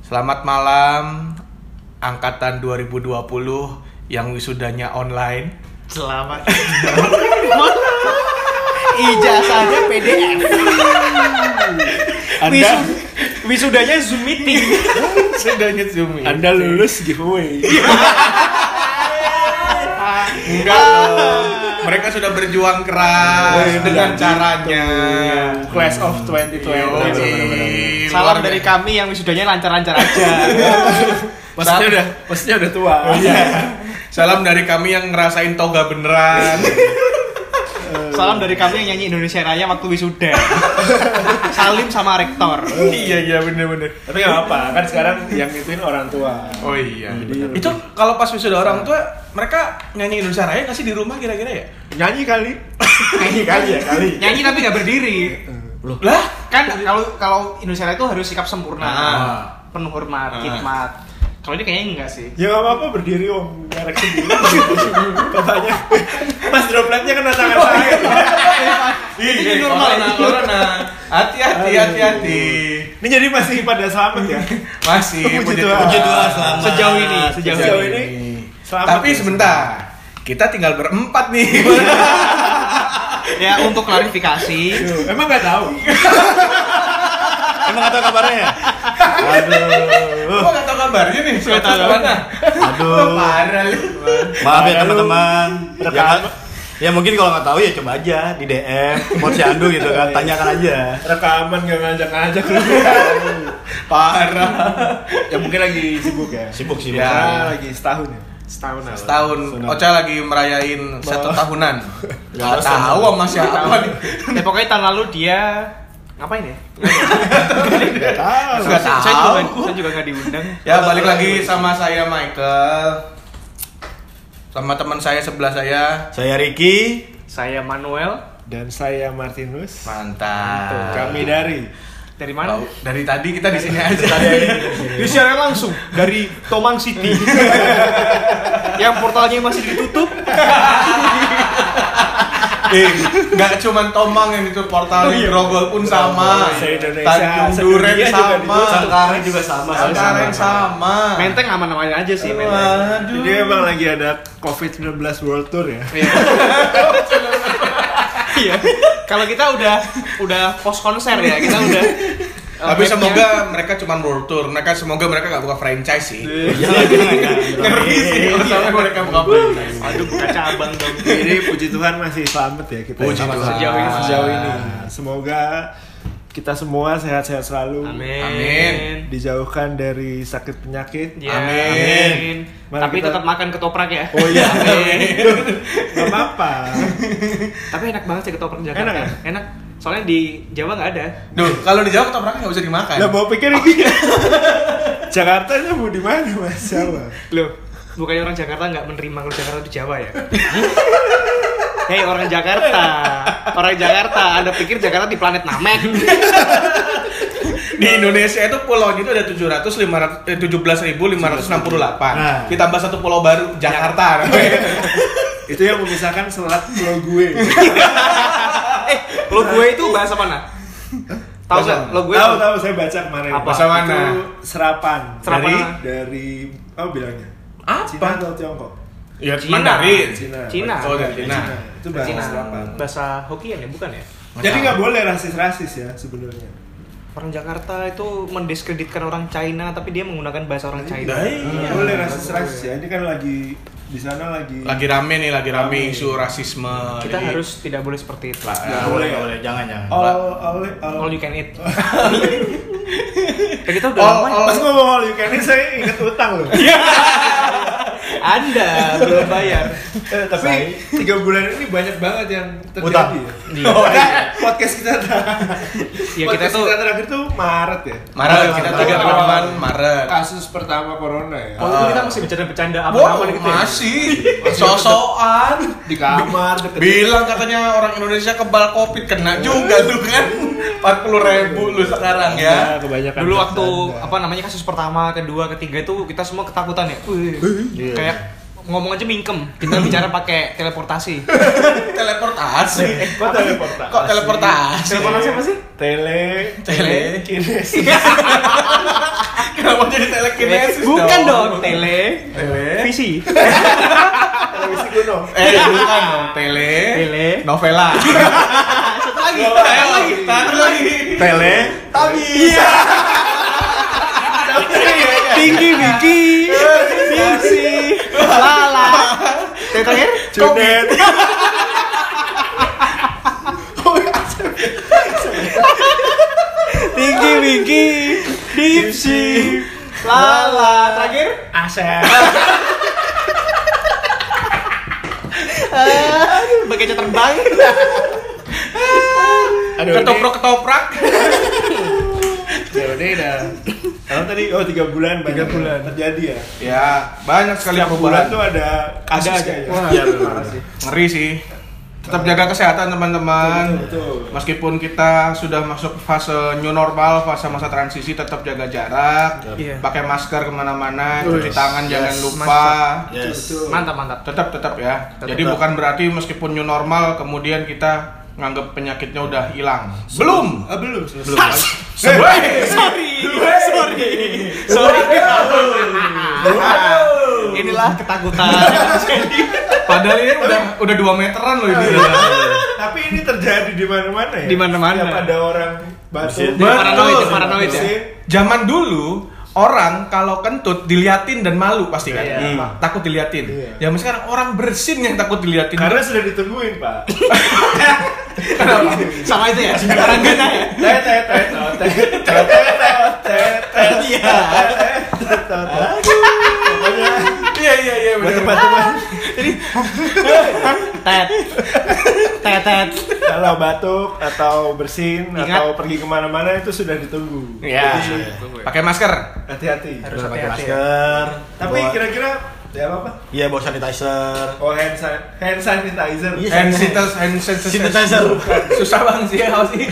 Selamat malam angkatan 2020 yang wisudanya online. Selamat. Ijazahnya PDF. Anda, Wisud- wisudanya Zoom meeting. Sudahnya Zoom ini. Anda lulus giveaway. Enggak loh. Mereka sudah berjuang keras dengan caranya. Class of 2020. Yoi. Salam dari kami yang wisudanya lancar-lancar aja. Maksudnya udah, maksudnya udah tua. Iya. Salam dari kami yang ngerasain toga beneran. Salam dari kami yang nyanyi Indonesia Raya waktu wisuda. Salim sama rektor. iya iya bener-bener. Tapi nggak apa, kan sekarang yang ituin orang tua. Oh iya. Jadi Itu kalau pas wisuda orang tua, mereka nyanyi Indonesia Raya nggak sih di rumah kira-kira ya? Nyanyi kali. Nyanyi kali ya kali. Nyanyi tapi nggak berdiri. Lah? Kan kalau kalau Indonesia Raya itu harus sikap sempurna. Ah. Penuh hormat, Ah. khidmat. Kalau ini kayaknya enggak sih. Ya nggak apa-apa berdiri om, ngerek sendiri. Katanya, pas dropletnya kena tangan saya. Iya, normal corona, ya? corona. Hati-hati, Aduh. hati-hati. Ini jadi masih pada selamat ya. Masih Puji puji Tuhan. Puji Tuhan, Sejauh ini, sejauh, Sejauh ini. ini. Selamat Tapi ya. sebentar. Kita tinggal berempat nih. Ya untuk klarifikasi, Emang nggak tahu. Emang gak tau kabarnya ya? Aduh. Gua nggak tahu kabarnya nih. Nggak tahu. Mana? Aduh. Parah lu. Maaf ya teman-teman. Ya, kan? ya mungkin kalau nggak tahu ya coba aja di DM Posyandu gitu kan, tanyakan aja. Rekaman nggak ngajak-ngajak lu. Parah. ya mungkin lagi sibuk ya. Sibuk sibuk. Ya. Karena lagi setahun ya. Setahun lah. Setahun. Ocha lagi merayain satu tahunan. Gak Gak tahu sama siapa nih. ya pokoknya tahun lalu dia ngapain ya? Nggak tahu. Nggak Saya tahu. juga saya juga nggak diundang. Ya balik lagi sama saya Michael. Sama teman saya sebelah saya. Saya Ricky. Saya Manuel Dan saya Martinus. Mantap. Kami dari dari mana? Tahu, dari tadi kita di sini aja. Disiarkan langsung dari Tomang City. yang portalnya masih ditutup. eh, nggak cuman Tomang yang itu portal di Grogol pun sama. Tanjung Duren juga sama. Sangkaring juga sama. Sangkaring sama. Menteng aman-aman aja sih Menteng. Waduh. Jadi emang lagi ada COVID-19 World Tour ya. Iya. Kalau kita udah udah post konser ya, kita udah Tapi webnya- semoga mereka cuma world tour. Mereka semoga mereka nggak buka franchise sih. Jangan jangan jangan. Ngeri sih kalau sampai mereka buka franchise. Aduh, buka cabang dong. Jadi puji Tuhan masih selamat ya kita. Puji. Tuhan. Sejauh ini. Sejauh ini. Semoga kita semua sehat-sehat selalu. Amin. Amin. Dijauhkan dari sakit penyakit. Ya, Amin. amin. Mari Tapi kita- tetap makan ketoprak ya. Oh iya. Amin. Gak apa-apa. Tapi enak banget sih ketoprak Jakarta. Enak ya? Enak. Soalnya di Jawa nggak ada. Duh, kalau di Jawa ketopraknya nggak bisa dimakan. Lah mau pikir ini Jakarta nya mau di mana Mas Jawa? Loh, bukannya orang Jakarta nggak menerima kalau Jakarta itu Jawa ya? Hei orang Jakarta, orang Jakarta, Anda pikir Jakarta di planet Namek? Di Indonesia itu pulaunya itu ada 700 500 eh, 17.568. Nah. Ditambah satu pulau baru Jakarta. Itu yang memisahkan selat pulau gue. eh, lo gue itu bahasa mana? Tahu nggak? Lo gue Tahu tahu saya baca kemarin. Apa? Bahasa mana? Itu serapan. Serapan dari dari apa bilangnya? Apa? Cina atau Tiongkok? Ya, Cina. Mandarin. Cina. Cina. Oh, dari Cina. Itu bahasa Cina. serapan. Bahasa Hokkien ya, bukan ya? Jadi nggak boleh rasis-rasis ya sebenarnya. Orang Jakarta itu mendiskreditkan orang China, tapi dia menggunakan bahasa orang China. Nah, Nggak iya. boleh rasis-rasis ya. Ini kan lagi di sana lagi Lagi rame nih, lagi rame Rame. isu rasisme. Kita Jadi- harus tidak boleh seperti itu. Lah, Nggak Nggak boleh ya? boleh, jangan jangan. all all all. All you can eat. Ya, kita udah All- lama ya. all- Pas ngomong all you can eat, saya inget utang loh. Anda belum bayar. Eh, tapi tiga bulan ini banyak banget yang terjadi. Utang. Ya. Iya. Oh, nah, podcast kita Ya kita podcast tuh kita terakhir tuh Maret ya. Maret kita tiga teman Maret. Kasus pertama corona ya. Waktu itu kita masih bercanda-bercanda apa-apa gitu ya. masih sosokan. Di kamar deket. Bilang katanya orang Indonesia kebal covid kena juga tuh kan. 40 ribu lu sekarang ya. kebanyakan. Dulu waktu apa namanya kasus pertama, kedua, ketiga itu kita semua ketakutan ya. Iya. Kayak ngomong aja mingkem. Kita bicara pakai teleportasi. Teleportasi. Kok teleportasi? Kok teleportasi? teleportasi apa sih? Tele, Tele. kinesis. Kenapa jadi telekinesis Bukan dong, tele. Tele. Visi. Televisi kuno. Eh, bukan dong. Tele. Tele. Novela. Satu lagi. Satu lagi. Tele. Tapi. Iya. Tinggi Vicky. Visi. Lala. Yang terakhir? Junet. Tinggi Vicky. Dipsi. Lala. Terakhir? Asep. Bagainya terbang. Aduh, Ketoprak ketoprak. Udah dah. Kalau tadi oh tiga bulan tiga bulan terjadi ya. Ya, banyak sekali Setiap bulan perubahan. tuh ada kasus aja. Wah, Iya, benar. parah sih. Ngeri sih. Tetap jaga kesehatan teman-teman. Meskipun kita sudah masuk fase new normal, fase masa transisi, tetap jaga jarak, Iya. pakai masker ke mana-mana, Wih, cuci tangan jangan yes, lupa. Yes. Mantap, mantap. Tetap tetap ya. Tetap. Jadi bukan berarti meskipun new normal kemudian kita nganggap penyakitnya udah hilang. Belum. Ah, belum. Belum. Sebaik. Sorry, sorry, sorry. Inilah ketakutan. Padahal ini udah udah 2 meteran loh ini. Tapi ini terjadi di mana-mana ya. Di mana-mana. Setiap ada orang batuk. Dia paranoid, paranoid ya. Zaman dulu orang kalau kentut diliatin dan malu pasti kan. Iya. Hmm. Takut diliatin. Iya. Zaman sekarang orang bersin yang takut diliatin. Karena sudah ditungguin, Pak. Kenapa? Sama itu ya, orang gana ya. Iya. Pokoknya Iya iya iya buat teman-teman Tet, tetet. kalau batuk atau bersin Ingat. atau pergi ke mana-mana itu sudah ditunggu. Iya. Jadi, Pakai masker. hati-hati. Harus Pakai masker. Tapi kira-kira ya apa? Iya bawa sanitizer. Oh hand, san- hand sanitizer. Iya. Hand sanitizer, hand sanitizer. Sanitizer. Susah banget sih apa sih?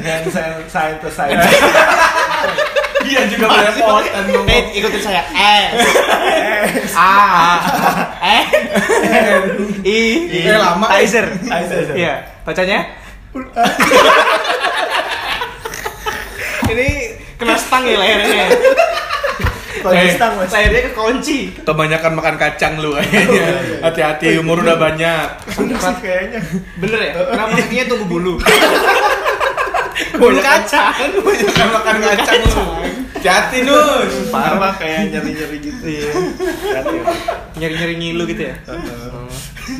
hand san- sanitizer. Iya juga belepotan dong. Eh, ikutin saya. S. A. Eh. I. Eh, lama. Tizer. Tizer. Iya. Bacanya? Ini kena stang ya lehernya. Kalau Eh, stang mas. Lehernya kekunci. Kebanyakan makan kacang lu kayaknya. Hati-hati umur udah banyak. Bener sih kayaknya. Bener ya? Kenapa kakinya tunggu bulu? bulu kacang. Kebanyakan makan kacang lu. Hati Nus. Parah kayak nyeri-nyeri gitu. Hati. Nyeri-nyeri ngilu gitu ya.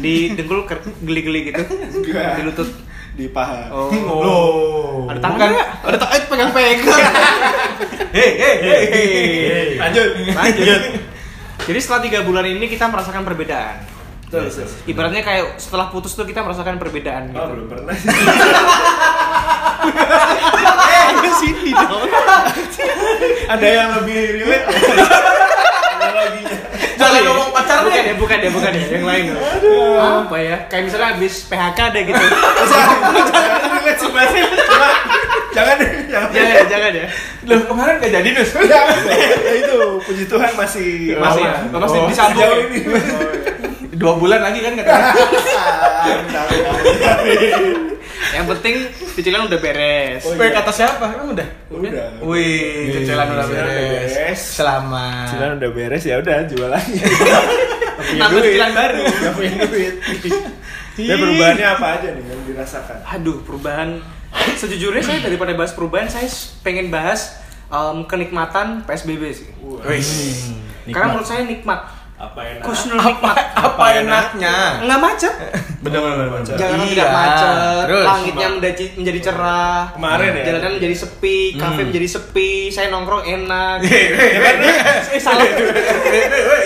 Di dengkul ker- geli-geli gitu. Enggak. Di lutut. Di paha. Oh. Loh. Ada tangan nggak? Ada tangan eh, pegang-pegang. Hei hei hei hei. Lanjut. Lanjut. Jadi setelah tiga bulan ini kita merasakan perbedaan. Betul, betul. Ibaratnya kayak setelah putus tuh kita merasakan perbedaan gitu. Oh, belum pernah. Ada sini dong. Ada yang lebih relate. Analoginya. Jangan ngomong pacarnya. Bukan ya, bukan ya, bukan ya, yang lain. Apa ya? Kayak misalnya habis PHK deh gitu. Jangan relate jangan deh, jangan. jangan, jangan ya. Loh kemarin gak jadi Nus. Ya itu puji Tuhan masih Masih ya? Masih Oh, disambung sejauh ya? ini. Dua bulan lagi kan katanya. Yang penting cicilan udah beres. Oh, iya. kata siapa? Emang udah? Udah. Wih, cicilan udah Cicilan udah beres. beres. Selamat. Cicilan udah beres ya udah jual lagi. Nambah cicilan baru. Gak punya duit. Ya perubahannya apa aja nih yang dirasakan? Aduh, perubahan. Sejujurnya saya daripada bahas perubahan, saya pengen bahas em, kenikmatan PSBB sih. Wih. Karena menurut saya nikmat. Apa enak? Kusnul nikmat. Apa enaknya? Nggak macet. Bener-bener Jakarta Iya, tidak macet, terus? langitnya menjadi, menjadi cerah, Kemarin ya? jalanan menjadi sepi, kafe menjadi sepi, saya nongkrong enak. Eh salah.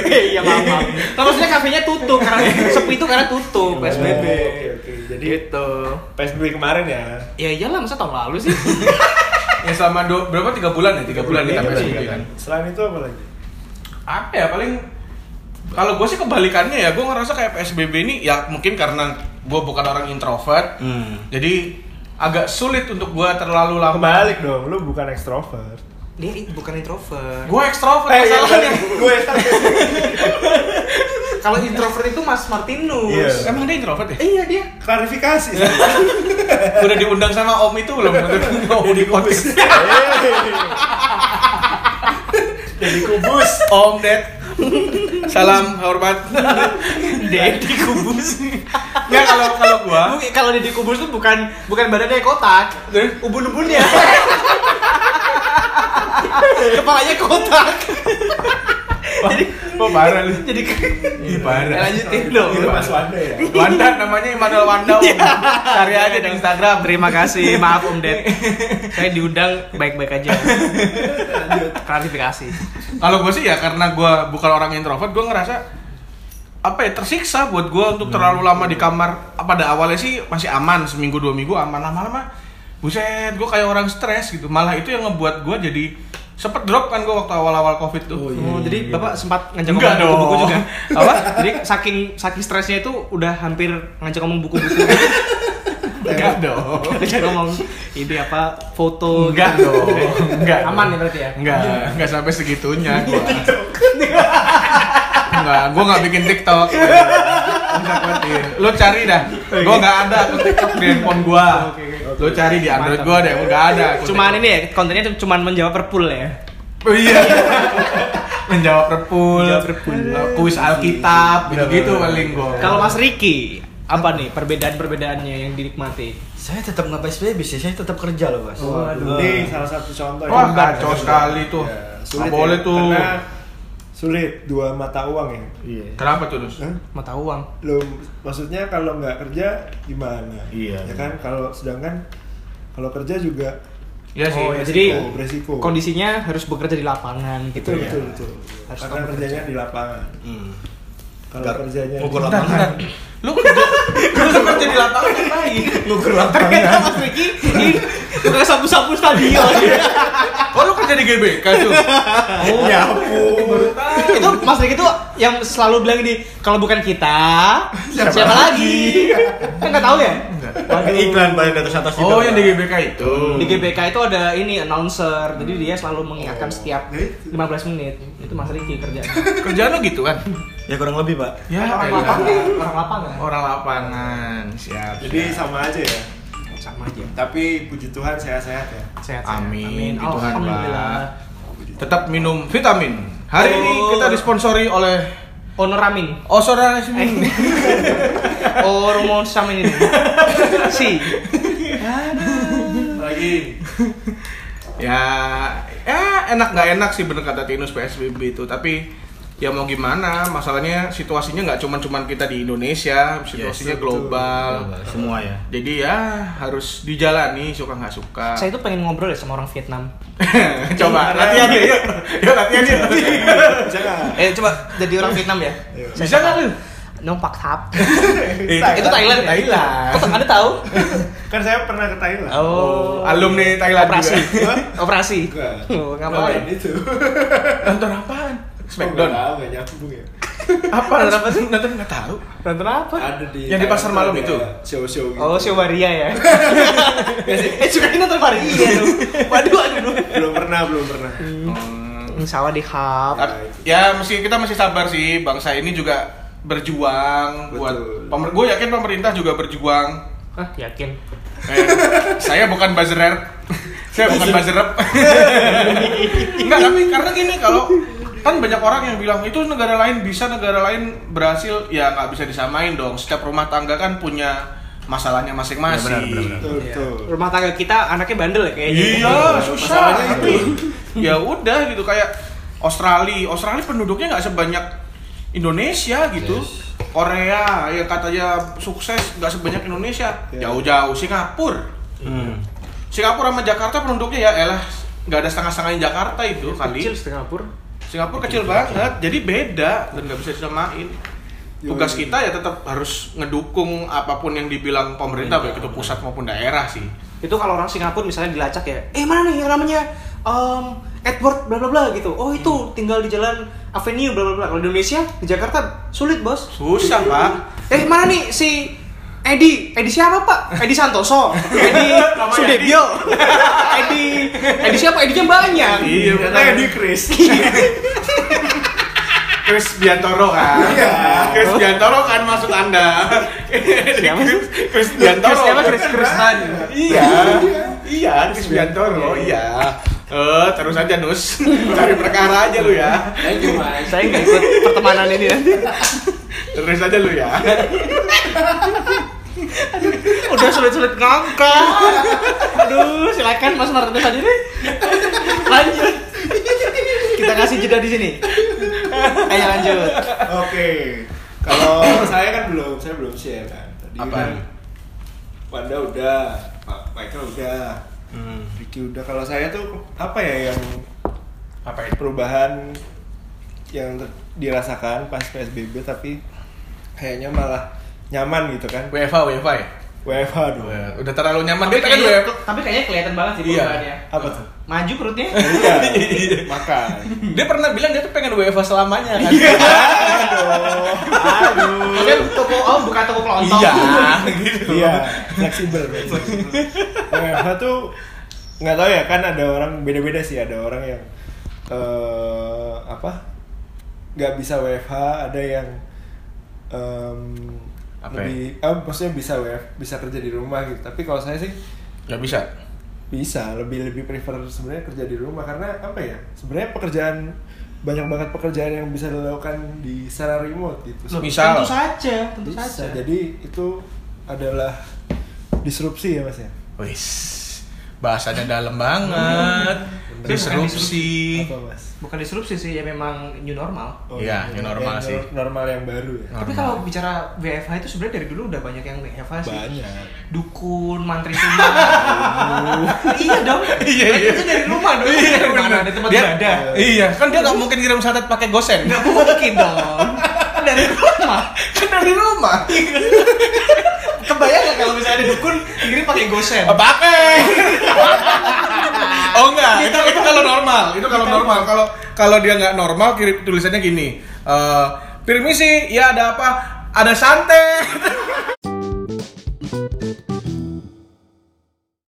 Iya maaf. Nah, maksudnya kafenya tutup karena sepi itu karena tutup PSBB. Oh, Oke oke. Jadi Gitu. PSBB kemarin ya. Ya iyalah masa tahun lalu sih. Ya selama dua, berapa tiga bulan ya? Tiga bulan kita Tiga PSBB bulan. kan. Selain itu apa lagi? Apa ya paling kalau gue sih kebalikannya ya, gue ngerasa kayak PSBB ini ya mungkin karena gue bukan orang introvert, Hmm. jadi agak sulit untuk gue terlalu lama. Kebalik dong, lu bukan ekstrovert. Dia bukan introvert. Gue ekstrovert Eh, iya, masalahnya. gue Kalau introvert itu Mas Martinus. Iya. Emang dia introvert ya? Iya dia. klarifikasi. Udah diundang sama Om itu belum? Om di podcast. Jadi kubus. Om Ded. Salam hormat. Deddy Kubus. Enggak kalau kalau gua Kalau Deddy Kubus tuh bukan bukan badannya kotak, ubun-ubunnya. Kepalanya kotak. jadi Oh parah lu. jadi Ih parah. Ya, lanjutin dong. Itu Mas Wanda ya. Wanda namanya Immanuel Wanda. Om. Cari aja di Instagram. Terima kasih, maaf Om Ded. Saya diundang baik-baik aja. Klarifikasi. Kalau gue sih ya karena gue bukan orang introvert, gue ngerasa apa ya tersiksa buat gue untuk terlalu lama di kamar. Pada awalnya sih masih aman seminggu dua minggu aman lama-lama. Buset, gue kayak orang stres gitu. Malah itu yang ngebuat gue jadi sempet drop kan gue waktu awal-awal covid tuh. Oh, iya. Oh, jadi Bapak sempat ngajak Enggak ngomong buku-buku juga. Apa? Jadi saking saking stresnya itu udah hampir ngajak ngomong buku-buku. Enggak dong. ngajak ngomong ini apa foto Enggak gitu. dong. Enggak. Aman ya berarti ya? Enggak, enggak sampai segitunya gua. Enggak, gua enggak bikin TikTok. Lu cari dah. Gua enggak ada akun TikTok di handphone gua. Lu cari di Android gua deh, enggak ada. Cuman ini ya kontennya tuh cuman menjawab perpul ya. Oh iya. Menjawab repul. eh, kuis Alkitab, gitu-gitu paling gua. Kalau Mas Riki apa nih perbedaan-perbedaannya yang dinikmati? Saya tetap nggak PSBB sih, saya tetap kerja loh, Mas. Waduh, ini salah satu contoh. Wah, kacau sekali tuh. Ya, Nggak sulit boleh ya, tuh. Karena sulit dua mata uang ya. Iya. Kenapa tuh, Dus? Hah? Mata uang. Lo maksudnya kalau nggak kerja gimana? Iya. Ya kan kalau sedangkan kalau kerja juga Iya sih. Oh, ya, jadi resiko, resiko. kondisinya harus bekerja di lapangan gitu betul ya. betul betul. Harus Karena tetap kerjanya di lapangan. Hmm. Kalau kerjanya ngukur lapangan. Lu kerja, lu kerja di lapangan ngapain? Ngukur Ternyata lapangan. Mas Riki ini tukang sapu-sapu stadion. Oh, lu kerja di GBK tuh? Oh, Ya itu Mas Riki tuh yang selalu bilang ini kalau bukan kita siapa, lagi? kan nggak tahu ya? Pakai iklan paling di atas atas Oh, yang di GBK itu. Di GBK itu ada ini announcer, jadi dia selalu mengingatkan setiap Nah, itu. 15 menit. Itu Mas Riki kerjanya. Kerjaan lu gitu kan? Ya kurang lebih, Pak. Ya, orang lapangan, orang lapangan. Orang lapangan. Siap. Jadi siap. sama aja ya. Sama aja. Tapi puji Tuhan sehat-sehat ya. Sehat. Amin, Amin. puji Tuhan, Alhamdulillah. tetap minum vitamin. Hari ini Oh. kita disponsori oleh Onoramin. Osora Resmi. Oh, rumor sama ini. Si. Lagi ya, ya enak nggak enak sih bener kata Tinus PSBB itu. Tapi ya mau gimana? Masalahnya situasinya nggak cuman cuman kita di Indonesia, situasinya Yes, global. Semua ya. Jadi ya harus dijalani suka nggak suka. Saya tuh pengen ngobrol ya sama orang Vietnam. Coba latihan deh, yuk. Yuk latihan yuk. bisa nggak? Eh coba jadi orang Vietnam ya. Bisa nggak lu? Nong Pak Thap. Eh, Itu Thailand. Thailand. Kok Anda tahu? Kan saya pernah ke Thailand. Oh, alumni Thailand operasi. juga. Operasi. Oh, ngapain? Itu. Nonton apaan? Smackdown. Enggak tahu, enggak nyambung ya. Apa? Nonton apa sih? Nonton nggak tahu. Nonton apa? Ada di Yang di pasar malam itu? Show-show gitu. Oh, show Waria ya. eh, suka nonton Waria tuh. Waduh, aduh. Belum pernah, belum pernah. Hmm. Sawah di hub. Ya, mesti kita masih sabar sih. Bangsa ini juga berjuang buat Betul. pemer gue yakin pemerintah juga berjuang. Ah, yakin. Eh, saya bukan buzzer saya bukan buzzer Enggak, tapi karena gini kalau kan banyak orang yang bilang itu negara lain bisa negara lain berhasil ya nggak bisa disamain dong setiap rumah tangga kan punya masalahnya masing-masing Ya, benar, benar, benar. Betul, betul. Rumah tangga kita anaknya bandel ya kayaknya. Iya, susah. Masalahnya Tapi ya udah gitu kayak Australia. Australia penduduknya nggak sebanyak Indonesia gitu. Korea yang katanya sukses nggak sebanyak Indonesia. Ya. Jauh-jauh Singapura. Hmm. Singapura sama Jakarta penduduknya ya elah nggak ada setengah-setengahnya Jakarta itu kali. Kecil Singapura. Singapura kecil banget, jadi beda dan nggak bisa disamain. Tugas kita ya tetap harus ngedukung apa pun yang dibilang pemerintah baik itu pusat maupun daerah sih. Itu kalau orang Singapura misalnya dilacak ya, eh mana nih yang namanya um, Edward bla bla bla gitu. Oh itu tinggal di jalan Avenue bla bla bla. Kalau di Indonesia di Jakarta sulit bos. Susah pak. Eh mana nih si Edi, Edi siapa pak? Edi Santoso, Edi Sudebyo, Edi Edi siapa? ID-nya banyak. Iya, Ternyata benar. di Chris. Chris Biantoro kan? Iya. Chris Biantoro kan maksud anda? Siapa? Chris, Chris Biantoro. Chris siapa? Chris Chris Man. Iya, iya Chris Biantoro, iya. Eh, terus aja Nus, cari perkara aja lu ya. Thank you. Saya nggak ikut pertemanan ini nanti. Terus aja lu ya. Udah sulit-sulit ngangkat. Aduh, silakan Mas Martinez aja deh. Lanjut. Kita kasih jeda di sini. Ayo lanjut. Oke. Kalau saya kan belum, saya belum share kan. Tadi Apaan? kan Wanda udah, Pak Michael udah, Hmm. Ricky udah. Kalau saya tuh apa ya yang Apa itu? perubahan yang dirasakan pas PSBB tapi kayaknya malah nyaman gitu kan. WFH, WFH ya? WFH dong. Udah terlalu nyaman. Tapi Dia kan kayaknya, WFH. tapi kayaknya kelihatan banget sih Iya. perubahannya. Apa tuh? Maju perutnya. Iya, makan. Dia pernah bilang dia tuh pengen WFH selamanya kan? Aduh. Kan toko oh bukan toko kelontong. Iya, gitu. Iya, fleksibel. WFH tuh nggak tahu ya kan ada orang beda-beda sih ada orang yang eh apa nggak bisa WFH ada yang em, Apa ya? lebih eh, maksudnya bisa WF bisa kerja di rumah gitu tapi kalau saya sih Gak bisa. bisa lebih lebih prefer sebenarnya kerja di rumah karena apa ya sebenarnya pekerjaan banyak banget pekerjaan yang bisa dilakukan di secara remote gitu Loh, Misal. Tentu saja, tentu bisa saja. jadi itu adalah disrupsi ya mas ya Wis, bahasanya dalam banget. Disrupsi. apa mas bukan disrupsi sih, ya memang new normal. Iya, new normal yang sih. nor- normal yang baru ya Tapi kalau bicara WFH itu sebenarnya dari dulu udah banyak yang WFH sih. banyak Dukun, mantri sunnah. iya dong. Iya, iya. tuh dari rumah dong. Iya, Mana ada tempat Dia- ibadah. Iya, kan dia nggak mungkin kirim santet pakai gosen. Nggak mungkin dong. Kan dari rumah. kan dari rumah. Kebayang nggak kalau misalnya ada dukun kirim pakai gosen? Pakai. oh enggak, itu itu kalau normal, itu kalau normal. Kalau kalau dia nggak normal kirim tulisannya gini. Eh, permisi, ya ada apa? Ada santet.